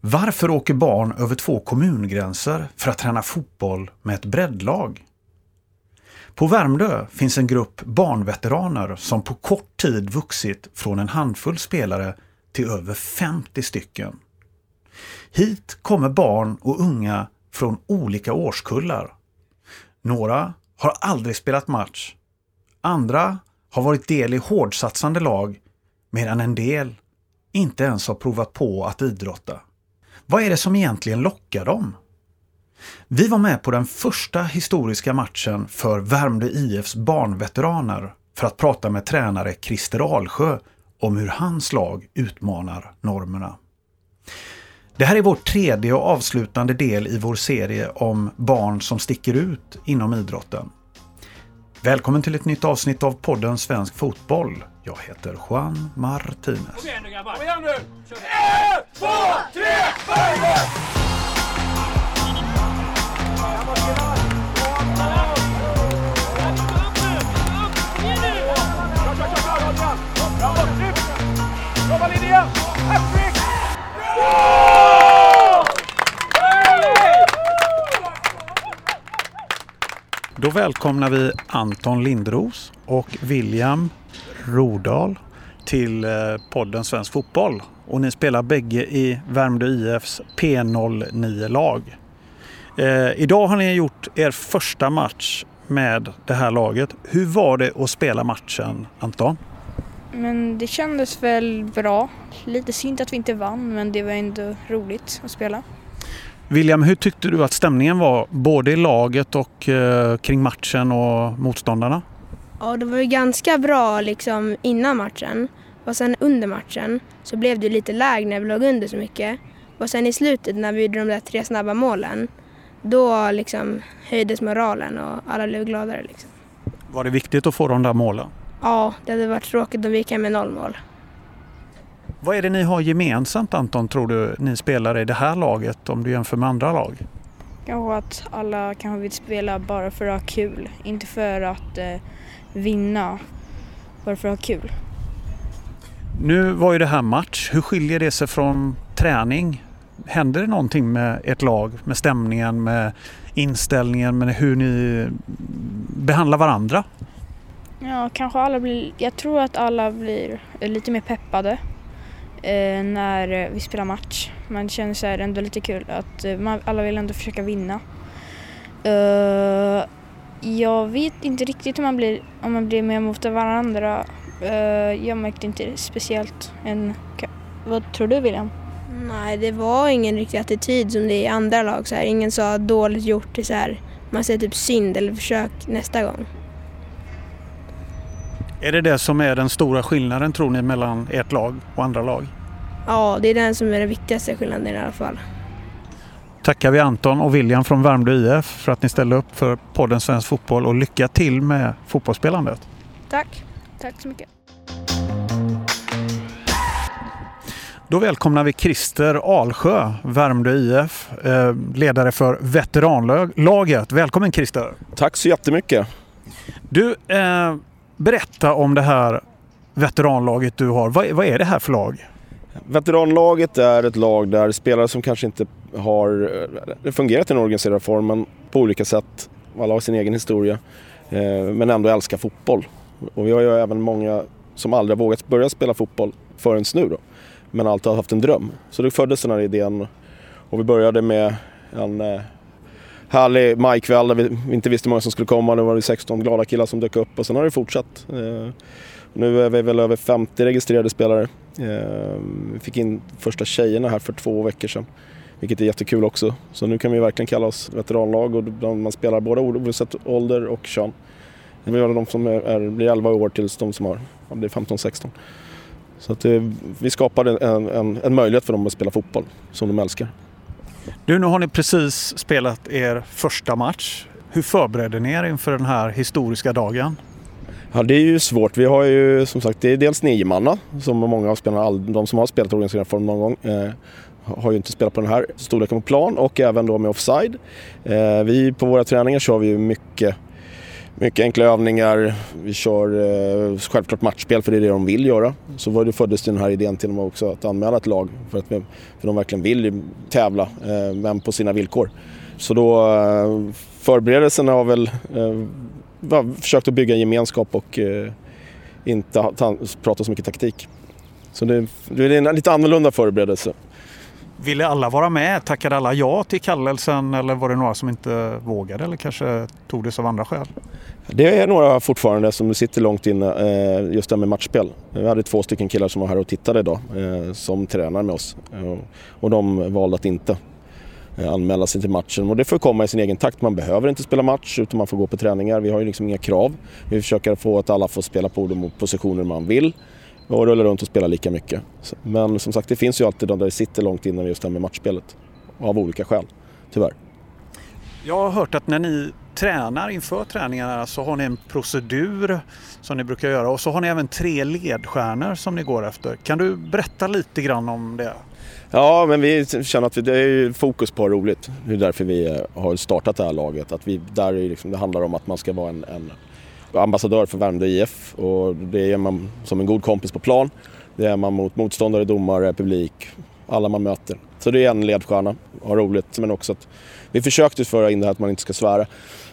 Varför åker barn över två kommungränser för att träna fotboll med ett breddlag? På Värmdö finns en grupp barnveteraner som på kort tid vuxit från en handfull spelare till över 50 stycken. Hit kommer barn och unga från olika årskullar. Några har aldrig spelat match. Andra har varit del i hårdsatsande lag medan en del inte ens har provat på att idrotta. Vad är det som egentligen lockar dem? Vi var med på den första historiska matchen för Värmdö IFs barnveteraner för att prata med tränare Christer Alsjö om hur hans lag utmanar normerna. Det här är vår tredje och avslutande del i vår serie om barn som sticker ut inom idrotten. Välkommen till ett nytt avsnitt av podden Svensk Fotboll. Jag heter Juan Martinez. Kom igen nu grabbar! Kom igen nu! Ett, två, tre, börja! Välkomnar vi Anton Lindros och William Rodal till eh, podden Svensk Fotboll. Och ni spelar bägge i Värmdö IFs P09-lag. Eh, idag har ni gjort er första match med det här laget. Hur var det att spela matchen, Anton? Men det kändes väl bra. Lite synd att vi inte vann, men det var ändå roligt att spela. William, hur tyckte du att stämningen var både i laget och eh, kring matchen och motståndarna? Ja, det var ju ganska bra liksom innan matchen. Och sen under matchen så blev det lite lägre när vi låg under så mycket. Och sen i slutet när vi gjorde de där tre snabba målen, då liksom höjdes moralen och alla blev gladare. Liksom. Var det viktigt att få de där målen? Ja, det hade varit tråkigt om vi gick hem med noll mål. Vad är det ni har gemensamt Anton, tror du, ni spelare i det här laget om du jämför med andra lag? Kanske att alla kanske vill spela bara för att ha kul, inte för att eh, vinna, bara för att ha kul. Nu var ju det här match. Hur skiljer det sig från träning? Händer det någonting med ert lag, med stämningen, med inställningen, med hur ni behandlar varandra? Ja, kanske alla blir, jag tror att alla blir lite mer peppade eh, när eh, vi spelar match. Man känner kändes ändå lite kul att eh, man, alla vill ändå försöka vinna. Uh, jag vet inte riktigt om man blir, om man blir mer mot varandra. Uh, jag märkte inte speciellt än. Vad tror du William? Nej, det var ingen riktig attityd som det är i andra lag. Så här. Ingen sa dåligt gjort till så här. Man säger typ synd eller försök nästa gång. Är det det som är den stora skillnaden tror ni mellan ert lag och andra lag? Ja, det är den som är den viktigaste skillnaden i alla fall. Tackar vi Anton och William från Värmdö IF för att ni ställde upp för podden Svensk Fotboll och lycka till med fotbollsspelandet. Tack. Tack så mycket. Då välkomnar vi Christer Alsjö, Värmdö IF, eh, ledare för veteranlaget. Välkommen Christer! Tack så jättemycket! Du, eh, berätta om det här veteranlaget du har. Vad, vad är det här för lag? Veteranlaget är ett lag där spelare som kanske inte har eh, fungerat i den organiserade formen på olika sätt, alla har sin egen historia, eh, men ändå älskar fotboll. Och vi har ju även många som aldrig har vågat börja spela fotboll förrän nu då, men alltid har haft en dröm. Så då föddes den här idén och vi började med en eh, härlig majkväll där vi inte visste hur många som skulle komma. Nu var det 16 glada killar som dök upp och sen har det fortsatt. Eh, nu är vi väl över 50 registrerade spelare. Eh, vi fick in första tjejerna här för två veckor sedan. Vilket är jättekul också. Så nu kan vi verkligen kalla oss veteranlag och man spelar både oavsett ålder och kön. Vi har de som är, är, blir 11 år tills de som har, blir 15-16. Så att det, vi skapade en, en, en möjlighet för dem att spela fotboll som de älskar. Du, nu har ni precis spelat er första match. Hur förbereder ni er inför den här historiska dagen? Ja, det är ju svårt. Vi har ju som sagt, det är dels niomanna som många av spelarna, de som har spelat organiserad form någon gång, eh, har ju inte spelat på den här storleken på plan och även då med offside. Eh, vi på våra träningar kör vi ju mycket mycket enkla övningar. Vi kör eh, självklart matchspel för det är det de vill göra. Så var det föddes den här idén till dem också att anmäla ett lag för att för de verkligen vill tävla eh, men på sina villkor. Så då eh, förberedelserna har väl eh, försökt att bygga en gemenskap och eh, inte ha, ta, prata så mycket taktik. Så det, det är en lite annorlunda förberedelse. Ville alla vara med? Tackade alla ja till kallelsen eller var det några som inte vågade eller kanske tog det av andra skäl? Det är några fortfarande som sitter långt inne eh, just det med matchspel. Vi hade två stycken killar som var här och tittade idag eh, som tränar med oss eh, och de valde att inte anmäla sig till matchen och det får komma i sin egen takt. Man behöver inte spela match utan man får gå på träningar. Vi har ju liksom inga krav. Vi försöker få att alla får spela på de positioner man vill och rulla runt och spela lika mycket. Men som sagt, det finns ju alltid de där det sitter långt innan just det här med matchspelet. Av olika skäl, tyvärr. Jag har hört att när ni tränar inför träningarna så har ni en procedur som ni brukar göra och så har ni även tre ledstjärnor som ni går efter. Kan du berätta lite grann om det? Ja, men vi känner att det är fokus på roligt. Det är därför vi eh, har startat det här laget. Att vi, där liksom, det handlar om att man ska vara en, en ambassadör för Värmdö IF och det är man som en god kompis på plan. Det är man mot motståndare, domare, publik, alla man möter. Så det är en ledstjärna, ha roligt. Men också att vi försökte föra in det här att man inte ska svära.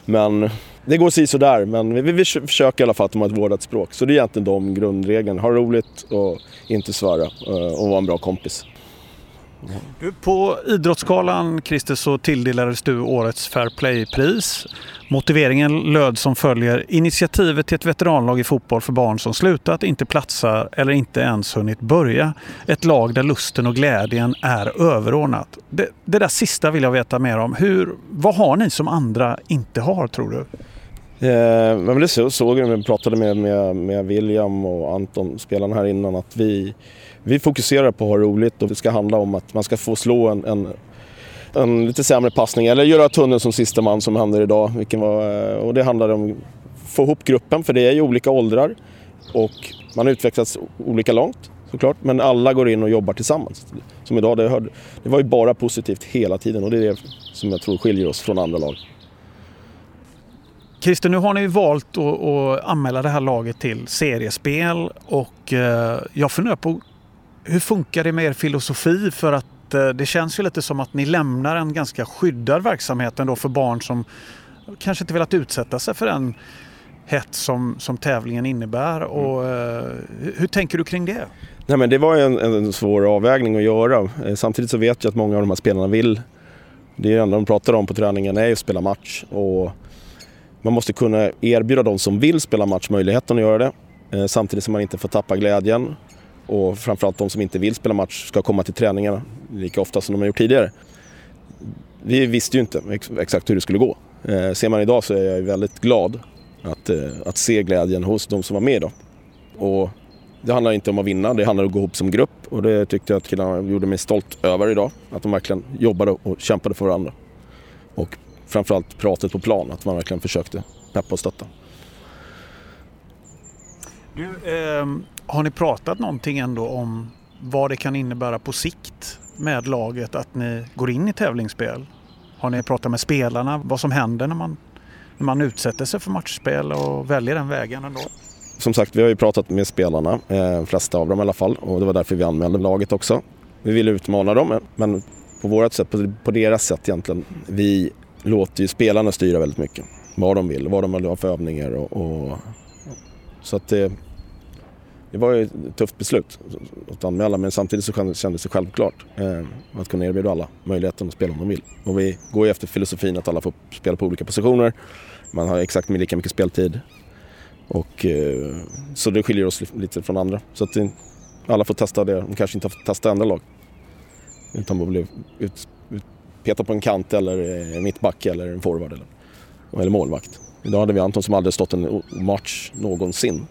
Men det går si där. men vi, vi försöker i alla fall att de har ett vårdat språk. Så det är egentligen de grundreglerna. Ha roligt och inte svära eh, och vara en bra kompis. Du, på Idrottsgalan, Christer, så tilldelades du årets Fair Play-pris. Motiveringen löd som följer. Initiativet till ett veteranlag i fotboll för barn som slutat, inte platsar eller inte ens hunnit börja. Ett lag där lusten och glädjen är överordnat. Det, det där sista vill jag veta mer om. Hur, vad har ni som andra inte har, tror du? Eh, men det såg jag när vi pratade med, med, med William och Anton, spelarna här innan, att vi, vi fokuserar på att ha roligt och det ska handla om att man ska få slå en, en, en lite sämre passning eller göra tunneln som sista man som händer idag. Vilken var, eh, och det handlar om att få ihop gruppen för det är ju olika åldrar och man utvecklas olika långt såklart. Men alla går in och jobbar tillsammans. Som idag, det, hörde, det var ju bara positivt hela tiden och det är det som jag tror skiljer oss från andra lag. Christer, nu har ni valt att, anmäla det här laget till seriespel och eh, jag funderar på hur funkar det med er filosofi? För att eh, det känns ju lite som att ni lämnar en ganska skyddad verksamhet ändå för barn som kanske inte velat utsätta sig för den hets som, som tävlingen innebär. Mm. Och, eh, hur tänker du kring det? Nej, men det var en, en svår avvägning att göra. Eh, samtidigt så vet jag att många av de här spelarna vill, det är det enda de pratar om på träningen, är att spela match. Och man måste kunna erbjuda de som vill spela match möjligheten att göra det. Samtidigt som man inte får tappa glädjen. Och framförallt de som inte vill spela match ska komma till träningarna lika ofta som de har gjort tidigare. Vi visste ju inte exakt hur det skulle gå. Eh, ser man idag så är jag väldigt glad att, eh, att se glädjen hos de som var med idag. Och det handlar inte om att vinna, det handlar om att gå ihop som grupp och det tyckte jag att killarna gjorde mig stolt över idag. Att de verkligen jobbade och kämpade för varandra. Och framförallt pratet på plan, att man verkligen försökte peppa och stötta. Du, eh, har ni pratat någonting ändå om vad det kan innebära på sikt med laget att ni går in i tävlingsspel? Har ni pratat med spelarna vad som händer när man, när man utsätter sig för matchspel och väljer den vägen ändå? Som sagt, vi har ju pratat med spelarna, eh, de flesta av dem i alla fall, och det var därför vi anmälde laget också. Vi ville utmana dem, men på vårt sätt, på deras sätt egentligen. Vi låter ju spelarna styra väldigt mycket. Vad de vill, vad de vill ha för övningar och, och så att det, det var ju ett tufft beslut att anmäla men samtidigt så kändes det självklart eh, att kunna erbjuda alla möjligheten att spela om de vill. Och vi går ju efter filosofin att alla får spela på olika positioner. Man har exakt lika mycket speltid. Och, eh, så det skiljer oss lite från andra. Så att det, alla får testa det. De kanske inte har fått testa andra lag. Utan man blir ut, petad på en kant eller eh, mittback eller en forward eller, eller målvakt. Idag hade vi Anton som aldrig stått en match någonsin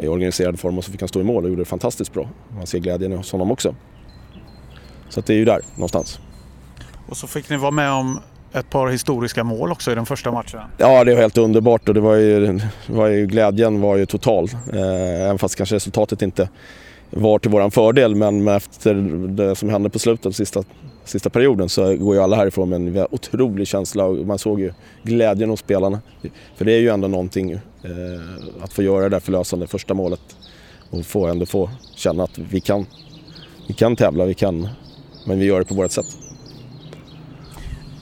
i organiserad form och så fick han stå i mål och gjorde det fantastiskt bra. Man ser glädjen hos honom också. Så det är ju där någonstans. Och så fick ni vara med om ett par historiska mål också i den första matchen. Ja, det var helt underbart och det var ju, var ju glädjen var ju total. Eh, även fast kanske resultatet inte var till våran fördel men efter det som hände på slutet, sista, sista perioden, så går ju alla härifrån med en otrolig känsla och man såg ju glädjen hos spelarna. För det är ju ändå någonting eh, att få göra det där förlösande första målet och få ändå få känna att vi kan, vi kan tävla, vi kan, men vi gör det på vårt sätt.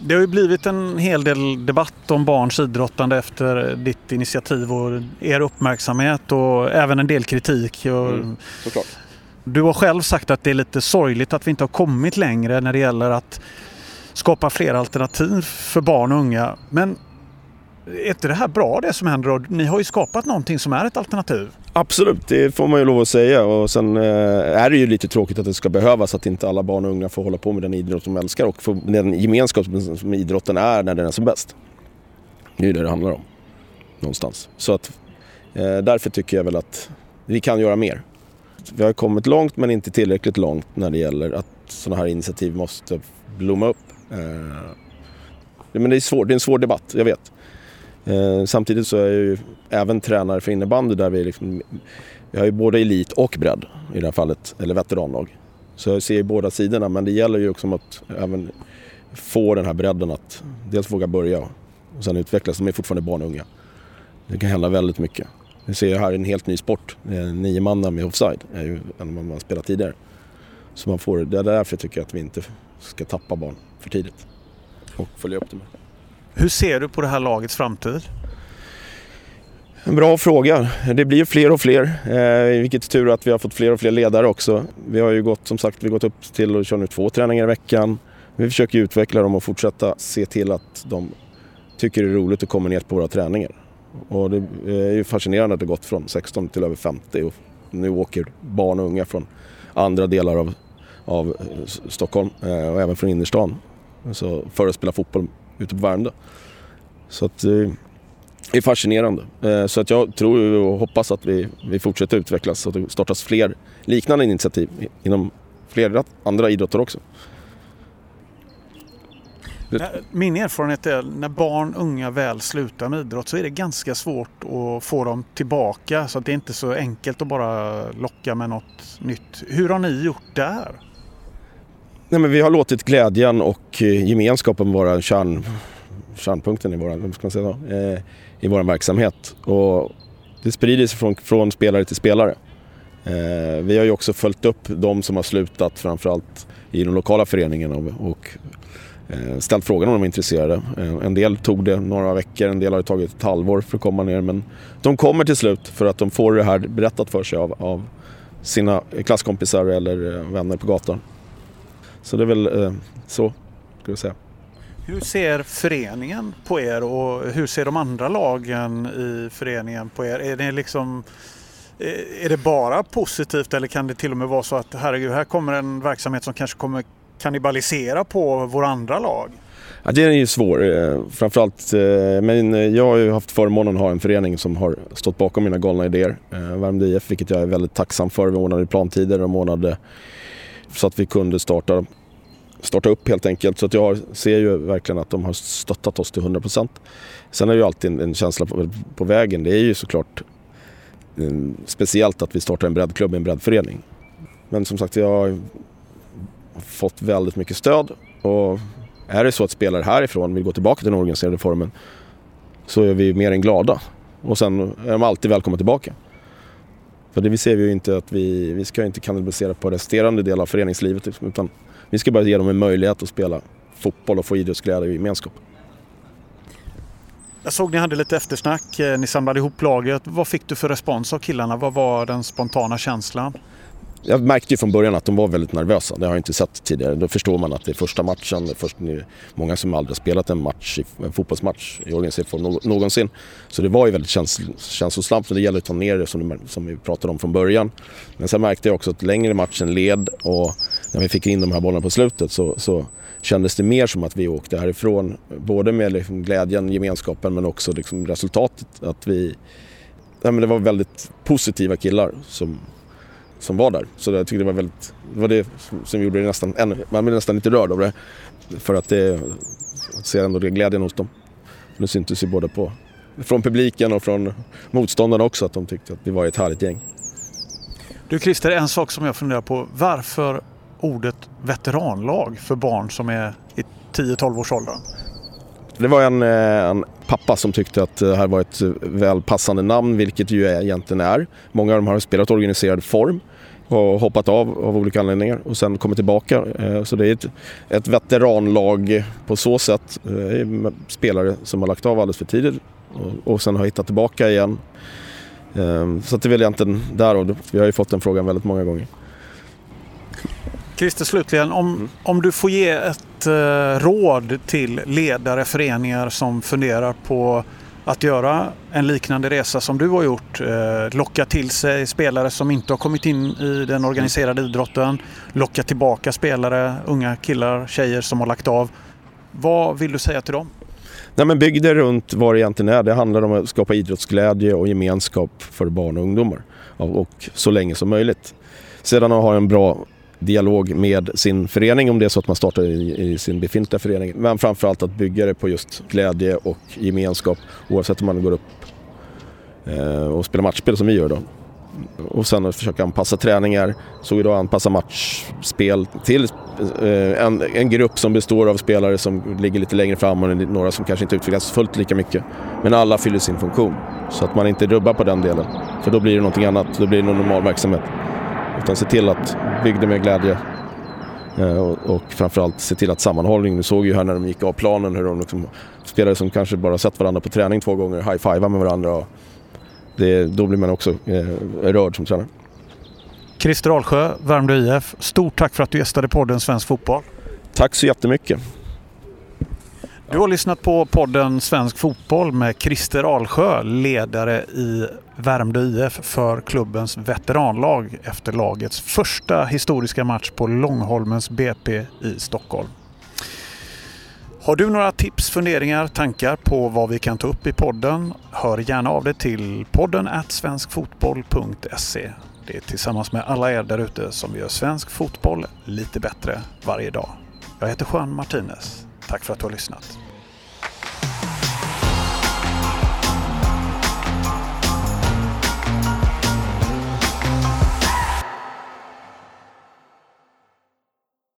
Det har ju blivit en hel del debatt om barns idrottande efter ditt initiativ och er uppmärksamhet och även en del kritik. Mm, såklart. Du har själv sagt att det är lite sorgligt att vi inte har kommit längre när det gäller att skapa fler alternativ för barn och unga. Men är inte det här bra det som händer? Ni har ju skapat någonting som är ett alternativ. Absolut, det får man ju lov att säga. Och sen eh, är det ju lite tråkigt att det ska behövas att inte alla barn och unga får hålla på med den idrott de älskar och få den gemenskap som idrotten är när den är som bäst. Det är ju det det handlar om. Någonstans. Så att eh, därför tycker jag väl att vi kan göra mer. Vi har kommit långt men inte tillräckligt långt när det gäller att sådana här initiativ måste blomma upp. Eh, men det är, svår, det är en svår debatt, jag vet. Eh, samtidigt så är jag ju även tränare för innebandy där vi liksom, vi har ju både elit och bredd i det här fallet, eller veteranlag. Så jag ser ju båda sidorna men det gäller ju också att även få den här bredden att dels våga börja och sen utvecklas. De är fortfarande barn och unga. Det kan hända väldigt mycket. Vi ser här en helt ny sport. Nio manna med offside är ju än vad man spelat tidigare. Så man får, det är därför jag tycker att vi inte ska tappa barn för tidigt och följa upp det med. Hur ser du på det här lagets framtid? En bra fråga. Det blir fler och fler. Eh, vilket tur att vi har fått fler och fler ledare också. Vi har ju gått, som sagt, vi gått upp till att köra nu två träningar i veckan. Vi försöker utveckla dem och fortsätta se till att de tycker det är roligt att komma ner på våra träningar. Och det är ju fascinerande att det gått från 16 till över 50 och nu åker barn och unga från andra delar av, av eh, Stockholm eh, och även från innerstan alltså för att spela fotboll ute på Värmdö. Så att, eh, det är fascinerande. Eh, så att jag tror och hoppas att vi, vi fortsätter utvecklas och att det startas fler liknande initiativ inom flera andra idrotter också. Min erfarenhet är att när barn och unga väl slutar med idrott så är det ganska svårt att få dem tillbaka. Så att det är inte så enkelt att bara locka med något nytt. Hur har ni gjort där? Nej, men vi har låtit glädjen och eh, gemenskapen vara kärn, kärnpunkten i vår, ska man säga så, eh, i vår verksamhet. Och det sprider sig från, från spelare till spelare. Eh, vi har ju också följt upp de som har slutat framförallt i de lokala föreningarna och, Eh, ställt frågan om de var intresserade. Eh, en del tog det några veckor, en del har det tagit ett halvår för att komma ner. Men de kommer till slut för att de får det här berättat för sig av, av sina klasskompisar eller eh, vänner på gatan. Så det är väl eh, så, skulle jag säga. Hur ser föreningen på er och hur ser de andra lagen i föreningen på er? Är det, liksom, är det bara positivt eller kan det till och med vara så att herregud, här kommer en verksamhet som kanske kommer kannibalisera på våra andra lag? Ja, det är ju svår eh, framförallt, eh, men jag har ju haft förmånen att ha en förening som har stått bakom mina galna idéer. Eh, Värmdö IF, vilket jag är väldigt tacksam för. Vi ordnade plantider och ordnade så att vi kunde starta starta upp helt enkelt. Så att jag ser ju verkligen att de har stöttat oss till 100%. Sen är det ju alltid en, en känsla på, på, vägen. Det är ju såklart speciellt att vi startar en breddklubb, i en breddförening. Men som sagt, jag fått väldigt mycket stöd. Och är det så att spelare härifrån vill gå tillbaka till den organiserade formen så är vi mer än glada. Och sen är de alltid välkomna tillbaka. För det vi ser vi ju inte att vi, vi ska inte kannibalisera på resterande del av föreningslivet. Liksom, utan vi ska bara ge dem en möjlighet att spela fotboll och få idrottsglädje och gemenskap. Jag såg ni hade lite eftersnack, eh, ni samlade ihop laget. Vad fick du för respons av killarna? Vad var den spontana känslan? Jag märkte ju från början att de var väldigt nervösa. Det har jag inte sett tidigare. Då förstår man att det är första matchen. Det är först, många som aldrig har spelat en, match, en fotbollsmatch i organiserad form någonsin. Så det var ju väldigt käns känslosamt. Det gäller att ta ner det som, som vi pratade om från början. Men sen märkte jag också att längre matchen led och när vi fick in de här bollarna på slutet så, så kändes det mer som att vi åkte härifrån. Både med liksom glädjen, gemenskapen men också liksom resultatet. Att vi, ja, men det var väldigt positiva killar som, som var där. Så jag tyckte det var väldigt, det var det som gjorde det nästan, man blev nästan lite rörd av det. För att det, att se ändå det glädjen hos dem. Det syntes ju både på, från publiken och från motståndarna också att de tyckte att vi var ett härligt gäng. Du Christer, en sak som jag funderar på. Varför ordet veteranlag för barn som är i 10-12 års åldern? Det var en, eh, en, pappa som tyckte att eh, det här var ett eh, väl passande namn, vilket ju egentligen är. Många av dem har spelat organiserad form och hoppat av av olika anledningar och sen kommit tillbaka. Så det är ett, ett veteranlag på så sätt. Spelare som har lagt av alldeles för tidigt och, och sen har hittat tillbaka igen. Så det är väl egentligen därav, vi har ju fått den frågan väldigt många gånger. Christer, slutligen, om, mm. om du får ge ett eh, råd till ledare, föreningar som funderar på att göra en liknande resa som du har gjort. Eh, locka till sig spelare som inte har kommit in i den organiserade idrotten. Locka tillbaka spelare, unga killar, tjejer som har lagt av. Vad vill du säga till dem? Nej, men bygg det runt vad det egentligen är. Det handlar om att skapa idrottsglädje och gemenskap för barn och ungdomar. Och så länge som möjligt. Sedan att ha en bra dialog med sin förening om det är så att man startar i, i sin befintliga förening. Men framförallt att bygga det på just glädje och gemenskap oavsett om man går upp eh, och spelar matchspel som vi gör då. Och sen att försöka anpassa träningar, så idag anpassa matchspel till eh, en, en grupp som består av spelare som ligger lite längre fram och några som kanske inte utvecklas fullt lika mycket. Men alla fyller sin funktion. Så att man inte rubbar på den delen. För då blir det någonting annat, då blir det någon normal verksamhet. Utan se till att bygga det med glädje eh, och, och framförallt se till att sammanhållning. Vi såg ju här när de gick av planen hur de liksom, spelare som kanske bara sett varandra på träning två gånger high-fivar med varandra. Det, då blir man också eh, rörd som tränare. Christer Alsjö, Värmdö IF. Stort tack för att du gästade podden Svensk Fotboll. Tack så jättemycket. Du har lyssnat på podden Svensk Fotboll med Christer Alsjö, ledare i Värmdö IF för klubbens veteranlag efter lagets första historiska match på Långholmens BP i Stockholm. Har du några tips, funderingar, tankar på vad vi kan ta upp i podden? Hör gärna av dig till podden svenskfotboll.se. Det är tillsammans med alla er där ute som gör svensk fotboll lite bättre varje dag. Jag heter Juan Martinez. Tack för att du har lyssnat.